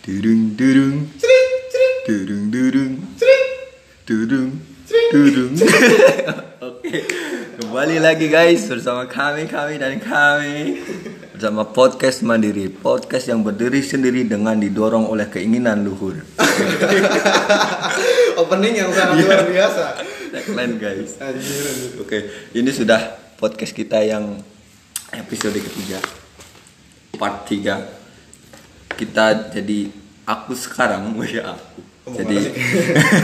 Durung durung. Durung durung. Durung durung. Oke, kembali lagi guys bersama kami kami dan kami. Bersama podcast mandiri podcast yang berdiri sendiri dengan didorong oleh keinginan luhur. Opening yang sangat luar biasa. Tagline guys. Oke, ini sudah podcast kita yang episode ketiga, part 3 Kita jadi aku sekarang, ya aku. Ngomong Jadi?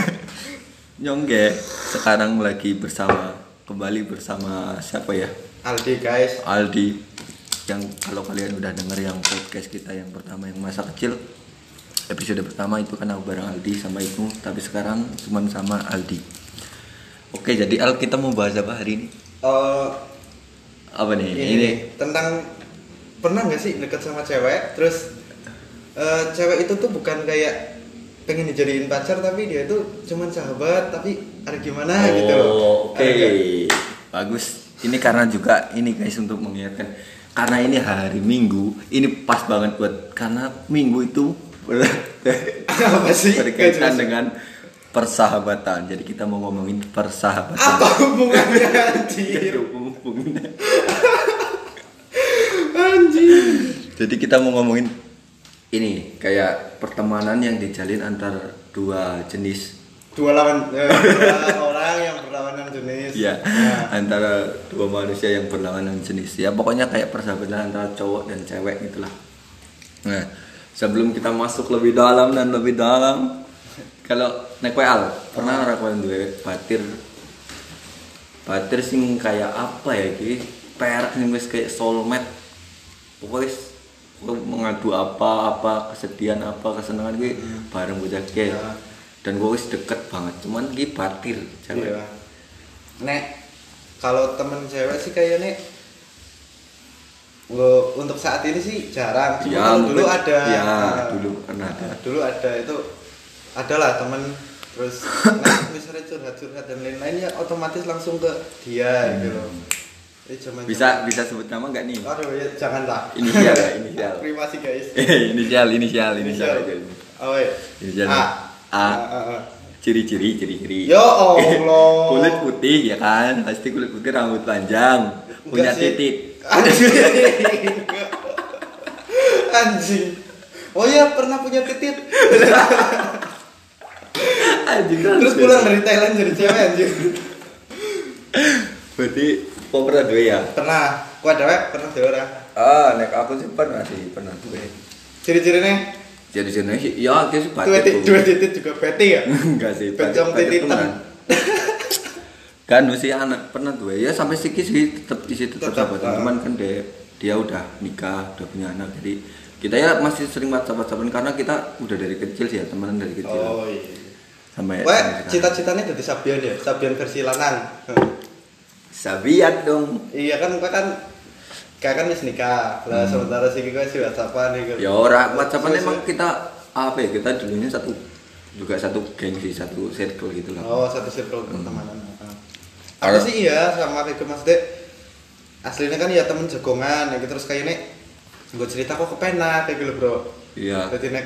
Nyongge sekarang lagi bersama kembali bersama siapa ya? Aldi guys. Aldi yang kalau kalian udah denger yang podcast kita yang pertama yang masa kecil episode pertama itu kan aku bareng Aldi sama Ibnu tapi sekarang cuman sama Aldi oke jadi Al kita mau bahas apa hari ini Eh, apa nih ini, ini, tentang pernah nggak sih deket sama cewek terus eh, cewek itu tuh bukan kayak pengen dijadiin pacar tapi dia tuh cuman sahabat tapi ada gimana gitu loh. oh oke. Ada nggak? bagus. Ini karena juga ini guys untuk mengingatkan. Karena ini hari Minggu ini pas banget buat karena Minggu itu apa sih? berkaitan dengan persahabatan. Jadi kita mau ngomongin persahabatan. Apa hubungannya anjir? Hubungannya. anjir. Jadi kita mau ngomongin ini kayak pertemanan yang dijalin antar dua jenis. dua lawan eh, dua orang yang berlawanan jenis Ya, Nah, antara dua manusia yang berlawanan jenis. Ya, pokoknya kayak persahabatan antara cowok dan cewek gitulah. Nah, sebelum kita masuk lebih dalam dan lebih dalam, kalau nek kowe Al, pernah ora kowe duwe batir batir sing kayak apa ya iki? Perak sing wis kayak soulmate. Pokoknya mengadu apa apa kesedihan apa kesenangan gue bareng bocah ke Ya. dan gue wis deket banget cuman ki batir cewek Iya. Nek kalau temen cewek sih kayaknya nggak untuk saat ini sih jarang. Cuma ya dulu mungkin- ada. ya Nah, dulu pernah ada Dulu ada itu adalah temen terus nah, misalnya curhat-curhat dan lain-lain ya otomatis langsung ke dia gitu loh. Ini zaman Hmm. bisa bisa sebut nama nggak nih Aduh ya janganlah. Inisial ya, inisial. Terima kasih guys. inisial inisial inisial aja ini. Oh iya. Inisial. A. A. Ciri-ciri ciri-ciri Ya Allah. kulit putih ya kan pasti kulit putih rambut panjang punya Enggak sih. titik Anjing. Anjing. Oh iya pernah punya titit. anjing Terus pulang dari Thailand jadi cewek anjing. berarti kok pernah dua ya Pernah. Ku ada pernah dhewe ora. ah nek aku sih pernah sih pernah dua Ciri-cirine jadi jenis sih ya aku sih dua batik titit, dua titit juga beti ya. enggak sih batik- batik beneran. kan masih anak pernah dua ya sampai sikit sih tetap di situ tetap sahabatan ah. cuman kan dia dia udah nikah udah punya anak jadi kita ya masih sering whatsapp whatsappan karena kita udah dari kecil sih ya temenan dari kecil Oh iya. sampai cita-citanya jadi Sabian ya, Sabian versi lanang. sabiat dong iya kan, kau kan kayak kan wis nikah. Lah Hmm. sementara sih gue sih WhatsAppan nih. ya orang whatsappan emang kita apa ya kita dulunya satu juga satu geng sih satu circle gitu lah Oh, satu circle pertemanan. Hmm. Aku Kalau- sih iya sama kayak Mas Dek. Aslinya kan ya temen jagongan, ya terus kayaknya gue cerita kok kepenak kayak gitu bro. iya Jadi nek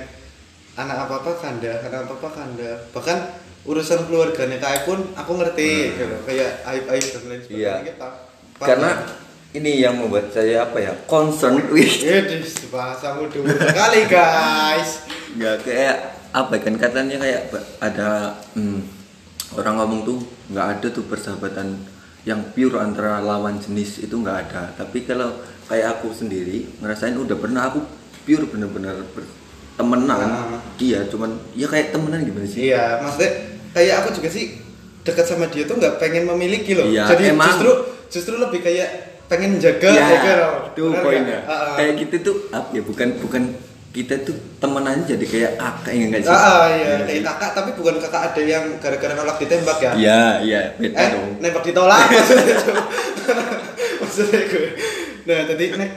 anak apa apa kanda, anak apa apa kanda. Bahkan urusan keluarganya kayak pun aku ngerti, gitu. kayak aib aib dan lain sebagainya Iya. kita. karena ini yang membuat saya apa ya concern wih Ini bahasamu dulu sekali guys. nggak kayak apa ya, kan katanya kayak ada hmm, orang ngomong tuh nggak ada tuh persahabatan yang pure antara lawan jenis itu nggak ada tapi kalau kayak aku sendiri ngerasain udah pernah aku pure bener-bener temenan Ah. iya cuman ya kayak temenan gimana sih Iya, maksudnya kayak aku juga sih dekat sama dia tuh nggak pengen memiliki loh. Iya, Jadi emang. justru justru lebih kayak pengen jaga, jaga loh. itu poinnya? Ah, ah. kayak gitu tuh apa ya bukan bukan kita tuh temenan jadi kayak kakak ya nggak sih Ah, ah, iya, Iya kayak kakak tapi bukan kakak ada yang gara-gara nolak ditembak ya. iya iya beda Eh, dong nembak ditolak maksudnya maksudnya gue. Nah, tadi nek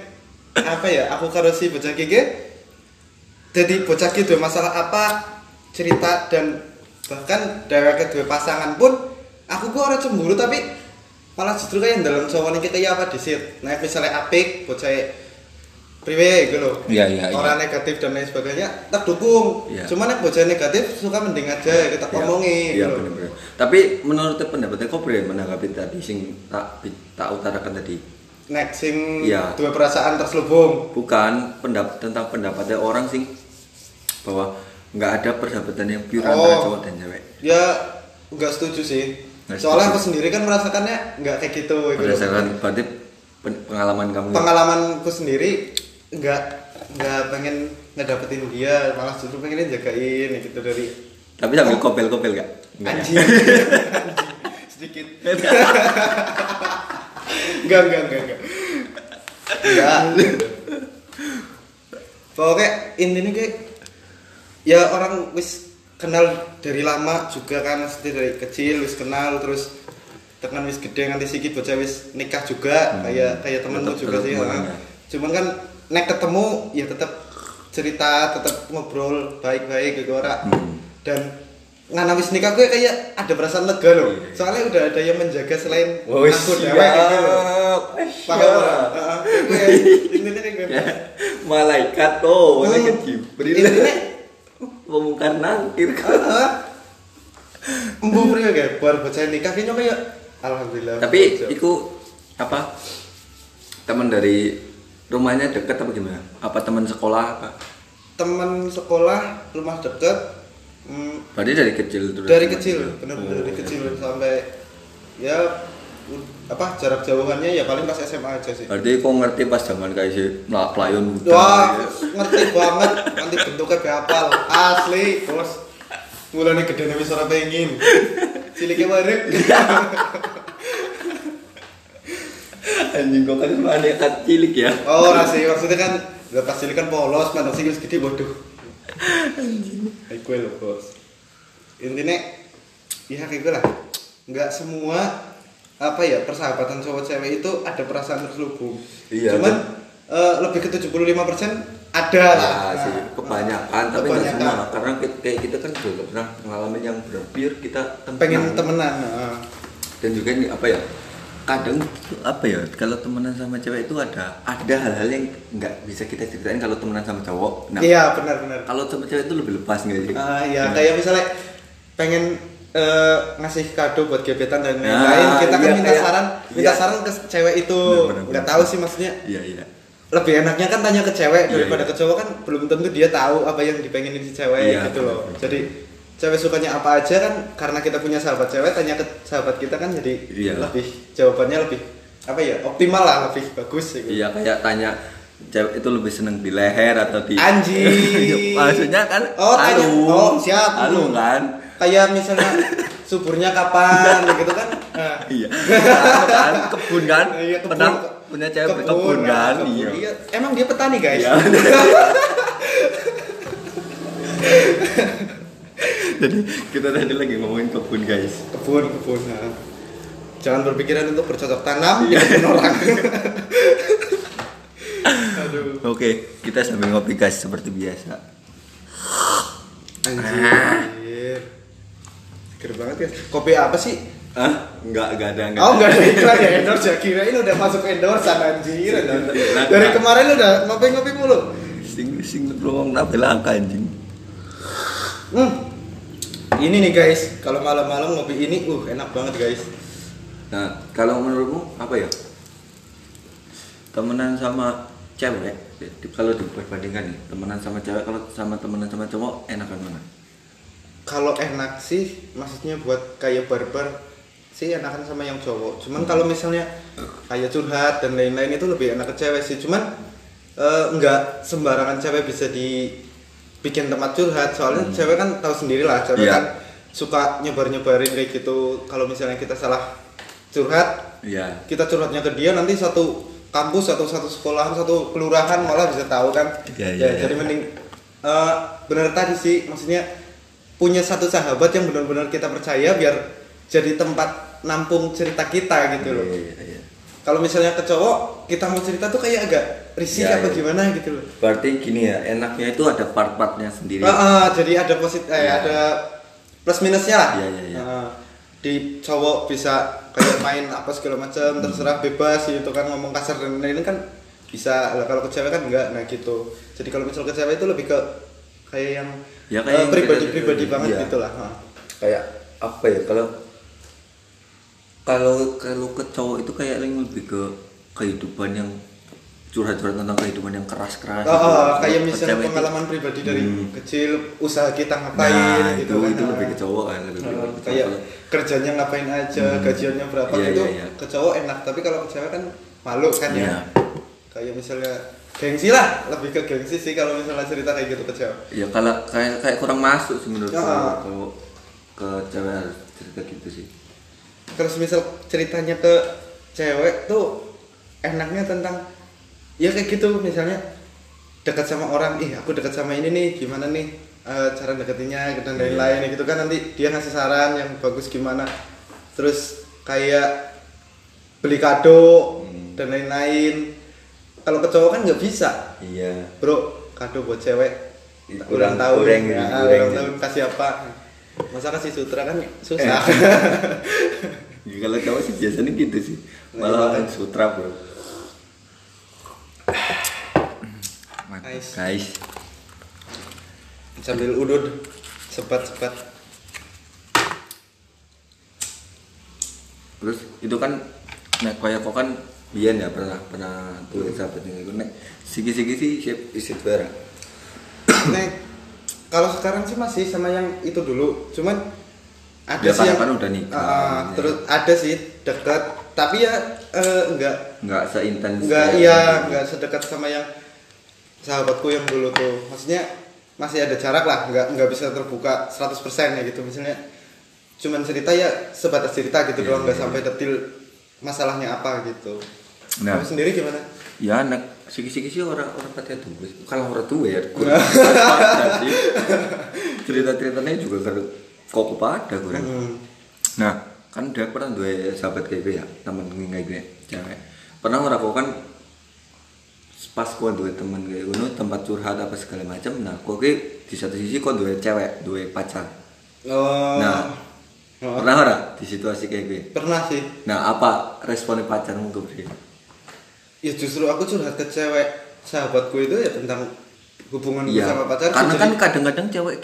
apa ya? Aku karo si bocah gege. Jadi bocah gitu masalah apa cerita dan bahkan dari kedua pasangan pun aku gue orang cemburu tapi malah justru kayak dalam cowok kita ya apa disit. Nah, misalnya apik bocah priwe gitu loh Iya, iya, iya. orang negatif dan lain sebagainya tak dukung Iya. cuman yang bocah negatif suka mending aja kita Iya, omongi Iya gitu. Tapi menurut pendapatnya kok bre menanggapi tadi sing tak tak utarakan tadi? nek sing Iya. dua perasaan terselubung Bukan pendap tentang pendapatnya orang sing bahwa nggak ada persahabatan yang pure Oh. antara cowok dan cewek. ya nggak setuju sih Nggak soalnya setuju. aku sendiri kan merasakannya nggak kayak gitu gitu. Berdasarkan berarti pen- pengalaman kamu. ya? pengalamanku sendiri nggak nggak pengen ngedapetin dia malah justru pengen jagain gitu dari Tapi sambil kopel-kopel gak? Anjing Anjing. sedikit enggak enggak enggak enggak enggak pokoknya intinya kayak ya orang wis kenal dari lama juga kan mesti dari kecil wis kenal terus tekan wis gede nganti sikit bocah wis nikah juga kayak kayak temenmu Tetep- juga sih ya. cuman kan nek ketemu ya tetap cerita tetap ngobrol baik-baik gitu ora. Hmm. dan ngana wis nikah gue kayak ada perasaan lega loh. Iya. soalnya udah ada yang menjaga selain Oh, aku dewek gitu loh. paham intinya kayak Ya, malaikat tuh, malaikat Hmm. Jibril. intinya Pemungkar nangkir kan. embu priwe kayak baru bocah nikah kayaknya kayak alhamdulillah Tapi itu apa? Teman dari rumahnya deket apa gimana? Apa teman sekolah apa? teman sekolah rumah deket hmm, Berarti dari kecil terus. dari kecil juga? bener Oh, dari iya. kecil sampai ya apa jarak jauhannya ya paling pas SMA aja sih Berarti kok ngerti pas zaman kayak si muda. Wah, ya. ngerti banget. Nanti bentuknya beapal. Asli, bos. Mulane gede wis ora pengin. Ciliknya bareng. Anjing kok kan nekat cilik ya. Oh, ora sih. Maksudnya kan lepas cilik kan polos, sing wis gede bodoh. Anjing. Kayak gue loh, bos. Intinya ya kayak gue lah. Enggak semua apa ya persahabatan cowok cewek itu ada perasaan terselubung. Iya, Cuman eh, lebih ke 75% ada lah. Ya sih, kebanyakan tapi nggak Kebanyakan. semua karena kita, kayak kita kan juga pernah pengalaman yang berpir kita temenan. pengen temenan. heeh. dan juga ini apa ya kadang apa ya kalau temenan sama cewek itu ada ada hal-hal yang nggak bisa kita ceritain kalau temenan sama cowok nah Iya, benar-benar. kalau sama cewek itu lebih lepas nggak sih Ah iya, kayak misalnya pengen eh, ngasih kado buat gebetan dan Nah, lain-lain, kita kan iya, minta kayak- saran, minta iya. saran ke cewek itu. Nggak tahu sih maksudnya. iya iya Lebih enaknya kan tanya ke cewek Iya, daripada iya. ke cowok kan belum tentu dia tahu apa yang dipengenin si cewek Iya, gitu loh. benar. Jadi cewek sukanya apa aja kan karena kita punya sahabat cewek tanya ke sahabat kita kan jadi Iya. lebih jawabannya lebih apa ya optimal lah lebih bagus gitu. iya kayak tanya cewek itu lebih seneng di leher atau di Anjing. maksudnya kan Oh, tanya. Oh, siap. halu kan Kayak misalnya suburnya kapan gitu kan. Nah, iya kan kebun kan Iya, kebun. pernah punya cewek berkebun nah, kan kebun. iya Iya. Emang dia petani guys. Iya. jadi kita tadi lagi ngomongin kebun guys kebun kebun. nah. Jangan berpikiran untuk bercocok tanam Iya. di kebun orang. Oke, kita sambil ngopi guys seperti biasa. Anjir. Seger banget ya. Kopi apa sih? Ah, enggak, enggak ada, enggak. Oh enggak ada iklan ya endorse ya kirain udah masuk endorse anjir. Dari kemarin udah ngopi-ngopi mulu. Sing sing ruang apa langka anjing. Hmm. Ini nih guys, kalau malam-malam ngopi ini uh enak banget guys. Nah, kalau menurutmu apa ya? Temenan sama cewek, kalau diperbandingkan nih, temenan sama cewek kalau sama temenan sama cowok enakan mana? Kalau enak sih, maksudnya buat kayak barbar sih enakan sama yang cowok. Cuman kalau misalnya kayak curhat dan lain-lain itu lebih enak ke cewek sih. Cuman eh, nggak sembarangan cewek bisa dibikin tempat curhat. Soalnya cewek kan tahu sendiri lah, cewek Iya. kan suka nyebar-nyebarin kayak gitu. Kalau misalnya kita salah curhat, Iya. kita curhatnya ke dia nanti satu kampus satu satu sekolahan satu kelurahan malah bisa tahu kan Iya, Ya, iya, iya. jadi mending eh, bener tadi sih maksudnya punya satu sahabat yang benar-benar kita percaya biar jadi tempat nampung cerita kita gitu loh Iya, iya. kalau misalnya ke cowok kita mau cerita tuh kayak agak risih Iya, apa iya. gimana gitu loh Berarti gini ya, enaknya itu ada part-partnya sendiri. Ah, ah, jadi ada positif eh, Iya. ada plus minusnya lah Iya, iya, iya. Ah, di cowok bisa kayak main apa segala macam terserah bebas gitu kan ngomong kasar dan lain-lain kan bisa lah kalau ke cewek kan enggak nah gitu jadi kalau misal ke cewek itu lebih ke kayak yang Ya, kayak eh, yang pribadi-pribadi kita- banget iya. gitu lah ha. kayak apa ya kalau kalau kalau ke cowok itu kayak lebih ke kehidupan yang curhat-curhat tentang kehidupan yang keras-keras Oh, gitu. oh, Kalau kayak misalnya itu- pengalaman pribadi dari Hmm. kecil usaha kita ngapain nah, gitu itu kan itu Nah. lebih ke cowok kan lebih Nah, ke cowok. kayak Kalau- kerjanya ngapain aja, Hmm. gajiannya berapa Iya, itu iya, iya. ke cowok enak, tapi kalau ke cewek kan malu kan Iya. ya. Kayak misalnya gengsi lah, lebih ke gengsi sih kalau misalnya cerita kayak gitu ke cewek. ya kalau kayak kayak kurang masuk sih menurut Ya. kalau kalau ke cewek harus cerita gitu sih Terus misal ceritanya ke cewek tuh enaknya tentang ya kayak gitu misalnya dekat sama orang, ih aku dekat sama ini nih, gimana nih eh, cara deketinnya dan Iya. lain-lain gitu kan nanti dia ngasih saran yang bagus gimana. Terus kayak beli kado Hmm. dan lain-lain. Kalau ke cowok kan nggak bisa, iya bro. Kado buat cewek Kurang- tahun, kurang ya, kurang tahun kasih apa? Masa kasih sutra kan susah. Ya, kalau cowok sih biasanya gitu sih Nah, malah iya. sutra bro Guys. guys sambil udud sepat-sepat terus itu kan kayak kok kan biyen ya pernah pernah tuh sahabat yang itu nek sigi-sigi sih siap isi barang. Nek, kalau sekarang sih masih sama yang itu dulu. Cuman ada Ya, sih yang udah nikah. Ah, Ya. terus ada sih dekat. Tapi ya eh, enggak. Nggak seintens enggak iya gitu. enggak sedekat sama yang sahabatku yang dulu tuh. Maksudnya masih ada jarak lah. Enggak enggak bisa terbuka 100% ya gitu. Misalnya cuman cerita ya sebatas cerita gitu Iya, doang. Enggak iya, sampai detil masalahnya apa gitu Nah. kamu sendiri gimana ya nek sigi-sigi sih orang orang katanya tuh kalau orang tua ya cerita-ceritanya juga kan kok kepada kurang Hmm. Nah, kan dia pernah dua sahabat kayak gue ya, gue kayak gue, cewek. Pernah ora kok kan pas gue dua temen kayak gue tempat curhat apa segala macam. Nah, kok gue di satu sisi kok dua cewek, dua pacar. oh Nah, Oh. pernah ora di situasi kayak gue? pernah sih Nah, apa responnya pacarmu tuh? Ya justru aku curhat ke cewek sahabatku itu ya tentang hubungan Iya, sama pacar karena kan kadang-kadang cewek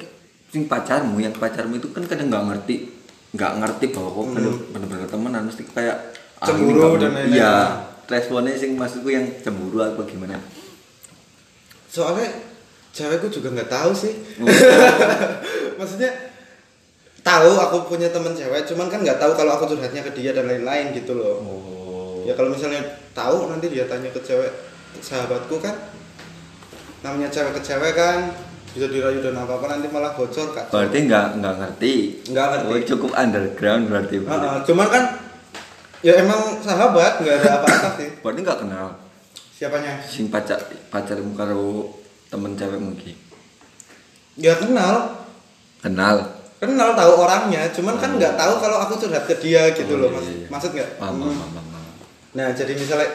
sing pacarmu, yang pacarmu itu kan kadang nggak ngerti, nggak ngerti bahwa kok bener bener temenan mesti kayak ah, Hmm. Cemburu nggak dan lain-lain. Iya, responnya sing maksudku yang cemburu apa gimana? soalnya cewekku juga nggak tahu sih Oh. maksudnya tahu aku punya teman cewek cuman kan nggak tahu kalau aku curhatnya ke dia dan lain-lain gitu loh Oh. Ya kalau misalnya tahu nanti dia tanya ke cewek sahabatku kan namanya cewek ke cewek kan bisa dirayu dan apa apa nanti malah bocor kak Berarti nggak nggak ngerti. Nggak ngerti. Oh, cukup underground berarti. Heeh, cuman kan ya emang sahabat nggak ada apa-apa sih Berarti nggak kenal. siapanya Sing pacar pacarmu karo temen cewek mungkin. ya kenal Kenal. kenal tahu orangnya cuman kan nggak tahu kalau aku curhat ke dia gitu Oh, loh iya, iya. maksud nggak Paham, Hmm. paham, paham, paham. Nah jadi misalnya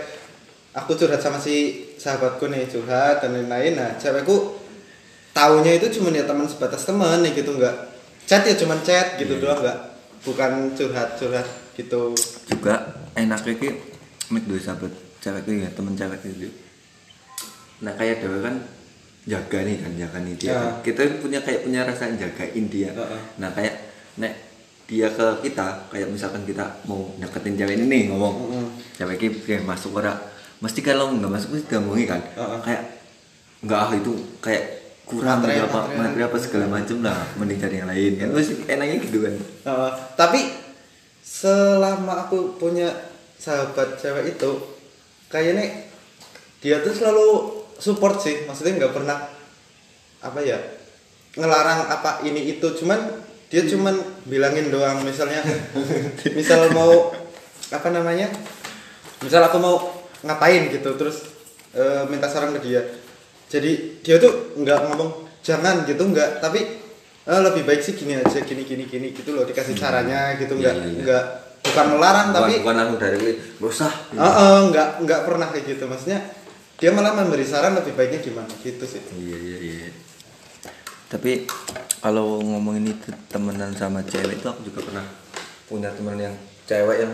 aku curhat sama si sahabatku nih curhat dan lain-lain nah cewekku taunya itu cuman ya teman sebatas teman nih gitu nggak chat ya cuman chat gitu Iya. doang nggak bukan curhat curhat gitu juga enaknya ki mek dua sahabat cewek ya temen cewek gitu nah kayak dewe kan jaga nih kan jaga nih dia Ya. kan. kita punya kayak punya rasa jagain dia Heeh. nah kayak nek dia ke kita kayak misalkan kita mau deketin cewek ini nih ngomong Mm-mm. Cewek kayak masuk ora mesti kalau nggak masuk mesti gangguin kan. Heeh. kayak nggak ah itu kayak kurang Materi, apa materi. materi apa segala macem lah. Mending cari yang lain. Kan mesti enaknya gitu kan. Uh, tapi selama aku punya sahabat cewek itu kayaknya dia tuh selalu support sih. Maksudnya nggak pernah apa ya ngelarang apa ini itu. Cuman dia cuman bilangin doang. Misalnya misal mau apa namanya misal aku mau ngapain gitu terus eh, minta saran ke dia jadi dia tuh nggak ngomong jangan gitu nggak tapi eh, lebih baik sih gini aja gini gini gini gitu loh dikasih caranya gitu Iya, nggak iya, iya. nggak bukan melarang bukan, tapi bukan langsung dari usah eh, eh, nggak nggak pernah kayak gitu maksudnya dia malah memberi saran lebih baiknya gimana gitu sih Iya iya iya. Tapi kalau ngomongin itu temenan sama cewek itu aku juga pernah punya teman yang cewek yang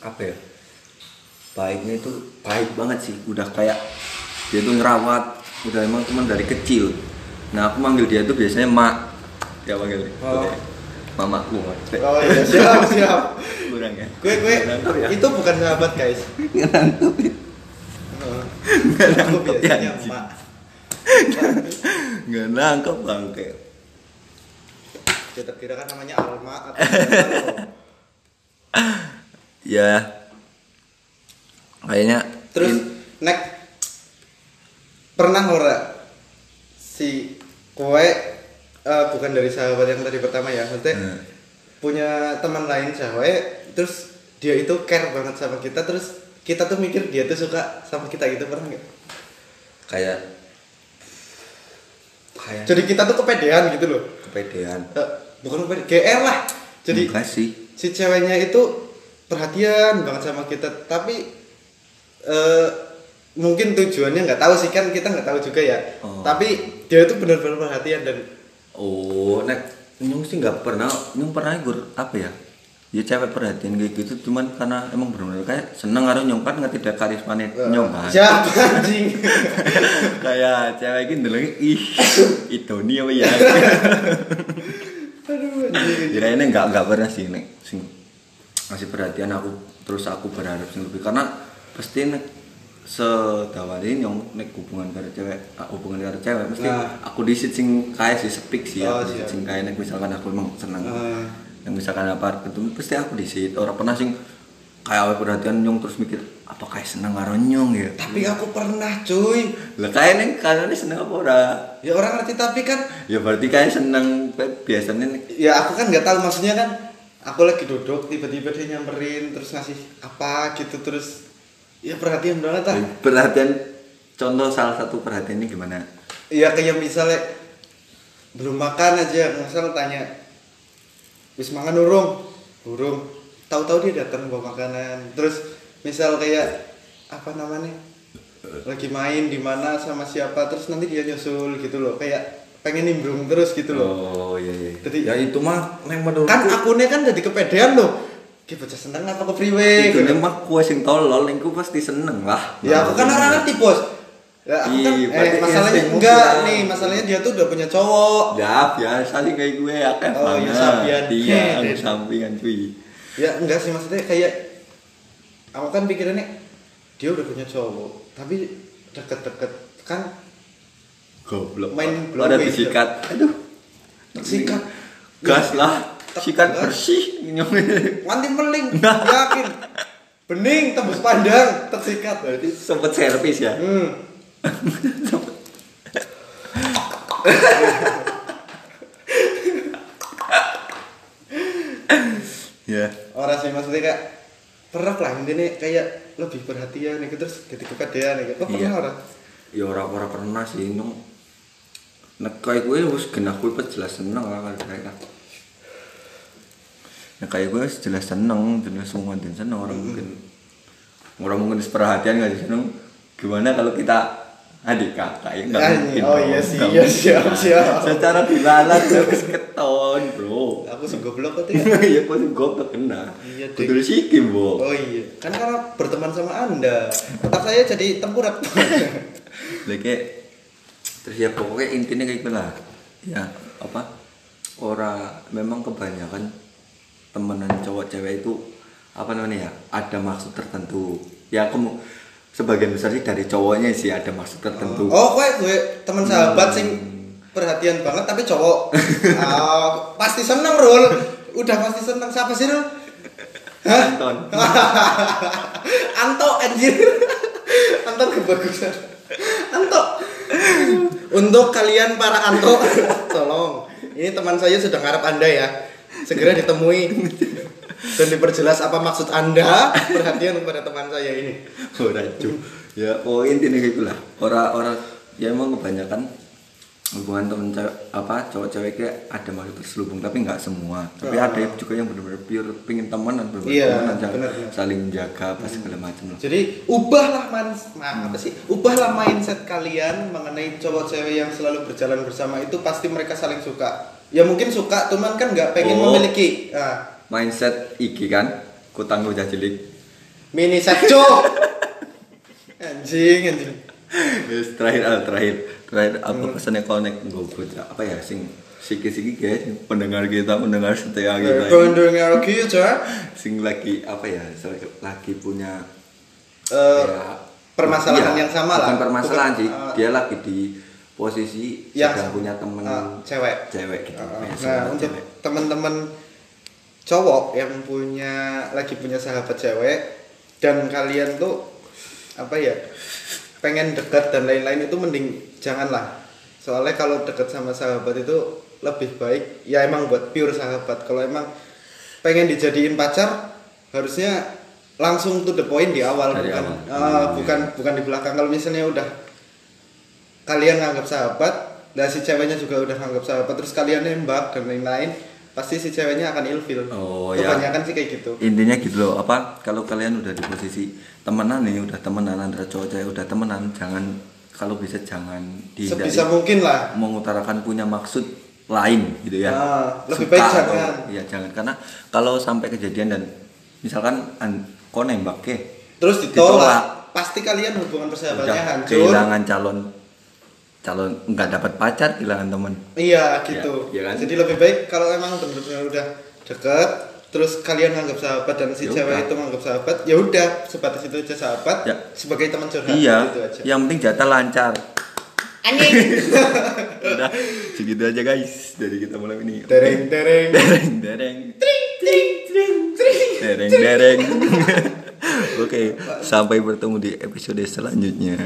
apa ya? Baiknya itu baik banget sih. Udah kayak dia tuh ngerawat. Udah emang teman dari kecil. Nah aku manggil dia tuh biasanya mak. Dia panggil Oh. mamaku oh iya. Siap siap. Kurang ya? Gue gue Nangkep ya? itu bukan sahabat guys. Ngantuk Heeh. nggak nangkep ya emak nggak nangkep bangke. Ya terkira kan namanya Alma atau ya kayaknya terus in- nek pernah ora? Si kue eh, bukan dari sahabat yang tadi pertama ya maksudnya Hmm. punya teman lain cewek terus dia itu care banget sama kita terus kita tuh mikir dia tuh suka sama kita gitu pernah nggak? Kayak kayak jadi kita tuh kepedean gitu loh. Kepedean. Eh, bukan kepedean GR lah. Jadi enggak sih. si ceweknya itu perhatian banget sama kita tapi eh mungkin tujuannya nggak tahu sih kan kita nggak tahu juga ya. Oh. tapi dia itu benar-benar perhatian dan oh nek nyung sih nggak pernah nyung pernah gur apa ya? Ya cewek perhatian kayak gitu cuman karena emang benar-benar kayak seneng karo nyung kan nggak tidak karismanya nyung kan? siapa anjing? Kayak cewek ini dulu ih itu nih apa ya? Aduh anjing. Kira ini nggak nggak pernah sih nek sing ngasih perhatian aku terus aku berharap sing lebih karena pasti nek sedawari yang nek hubungan karo cewek ah, hubungan karo cewek mesti Nah. aku disit sing kayak sih sepik sih Oh, disit siap. sing kayak nek misalkan aku emang seneng Ah. yang misalkan apa ketemu pasti aku disit orang pernah sing kayak perhatian nyong terus mikir apa kayak seneng karo nyong ya tapi aku pernah cuy lah kayak neng karena seneng apa ora ya orang ngerti tapi kan ya berarti kayak seneng biasanya ya aku kan nggak tahu maksudnya kan aku lagi duduk tiba-tiba dia nyamperin terus ngasih apa gitu terus ya perhatian banget lah perhatian contoh salah satu perhatian ini gimana? Ya kayak misalnya belum makan aja misal tanya wis makan urung? Urung. Tahu-tahu dia datang bawa makanan. Terus misal kayak apa namanya lagi main di mana sama siapa terus nanti dia nyusul gitu loh. Kayak pengen nimbrung terus gitu loh. Oh iya iya. Jadi- ya itu mah neng menurutku kan akunnya kan jadi kepedean loh kita bocah seneng apa ke freeway itu gitu. neng mah kue sing tolol nengku pasti seneng lah. Ya aku kan orang ngerti bos. Ya aku kan Ih, eh, berarti masalahnya instingmu enggak kurang. nih. Masalahnya dia tuh udah punya cowok. Ya biasa sih kayak gue akeh Oh, iya, iya Hehehe. aku sampingan cuy. Ya enggak sih maksudnya kayak aku kan pikirannya dia udah punya cowok tapi deket-deket kan goblok Main ada blowing. disikat. Aduh. Sikat. Gas lah. Tek- sikat bersih nyong nganti meling yakin. Bening tembus pandang tersikat. Berarti sempet servis ya? Hmm. Ya. Orang sih maksudnya kayak pernah lah intinya kayak lebih perhatian gitu terus jadi kepedean gitu oh, pernah Iya. orang ya ora ora pernah sih nyong nek kayak gue wis genah gue jelas seneng lah kalau kayak Nah kayak gue jelas seneng, jelas semua dan seneng orang mungkin orang mungkin perhatian nggak sih seneng. Gimana kalau kita adik kakak ya nggak Ah, mungkin. oh dong, iya sih, iya, siap, siap. Secara dilalat harus keton bro. aku sih goblok kok ya Iya kok sih goblok kena. Iya. Kudu sikim bo. oh iya kan karena berteman sama anda otak saya jadi tengkurap Lagi terus ya pokoknya intinya kayak gitu lah. Ya apa? Ora memang kebanyakan temenan cowok cewek itu apa namanya ya ada maksud tertentu. Ya aku mau sebagian besar sih dari cowoknya sih ada maksud tertentu. oh gue gue teman sahabat sing perhatian banget tapi cowok. Ah, pasti seneng Rul. Udah pasti seneng. Siapa sih Rul? Anton. Anto anjir. Anto kebagusan. Anto Untuk kalian para Anto Tolong. Ini teman saya sudah ngarep anda ya Segera ditemui Dan diperjelas apa maksud anda Perhatian kepada teman saya ini Ora cu. Ya oh intinya gitu lah. Orang-orang ya emang kebanyakan hubungan temen cewek apa cowok cewek kayak ada maksud terselubung tapi nggak semua tapi Ah. ada juga yang benar-benar pure pingin temenan benar Iya, temenan jangan benar, benar. saling menjaga apa segala macam lah Jadi ubahlah man ma- apa sih? Ubahlah mindset kalian mengenai cowok cewek yang selalu berjalan bersama itu pasti mereka saling suka. Ya mungkin suka, cuman kan nggak pengen Oh. memiliki. Nah, mindset iki kan ku tangguh cilik mini set cuk. anjing anjing Terus terakhir ah, terakhir terakhir apa Hmm. pesannya connect gue bocah apa ya sing siki siki guys pendengar kita pendengar setia Eh, kita kau ini. dengar gitu ya sing lagi apa ya lagi punya Eh, ya, permasalahan iya, yang sama bukan lah. permasalahan Bukan, sih eh, dia lagi di posisi Yang sedang punya temen Eh, cewek. cewek gitu Uh, nah sahabat untuk teman-teman cowok yang punya lagi punya sahabat cewek dan kalian tuh apa ya pengen dekat dan lain-lain itu mending janganlah soalnya kalau dekat sama sahabat itu lebih baik ya emang buat pure sahabat kalau emang pengen dijadiin pacar harusnya langsung to the point di awal Dari bukan awal. ah, Hmm. bukan bukan di belakang kalau misalnya udah kalian nganggap sahabat dan si ceweknya juga udah nganggap sahabat terus kalian nembak dan lain-lain pasti si ceweknya akan ilfil Oh, ya. kebanyakan sih kayak gitu. Intinya gitu loh apa kalau kalian udah di posisi temenan nih udah temenan antara cowok cewek udah temenan jangan kalau bisa jangan dihindari. Sebisa mungkin lah. Mengutarakan punya maksud lain gitu ya. Ah, lebih Suka baik atau- jangan. iya jangan. Karena kalau sampai kejadian dan misalkan an, kau nembak ke terus ditolak, pasti kalian hubungan persahabatannya hancur. kehilangan calon calon nggak dapat pacar kehilangan teman. Iya gitu. Iya, iya kan? jadi lebih baik kalau emang benar-benar udah deket terus kalian nganggap sahabat dan si Ya cewek itu nganggap sahabat ya udah sebatas itu aja sahabat Ya. sebagai teman curhat iya. gitu aja. Yang penting jatah lancar. Anjing. Udah segitu aja guys dari kita malam ini. Dereng dereng. Dereng dereng. Dereng dereng. Oke sampai bertemu di episode selanjutnya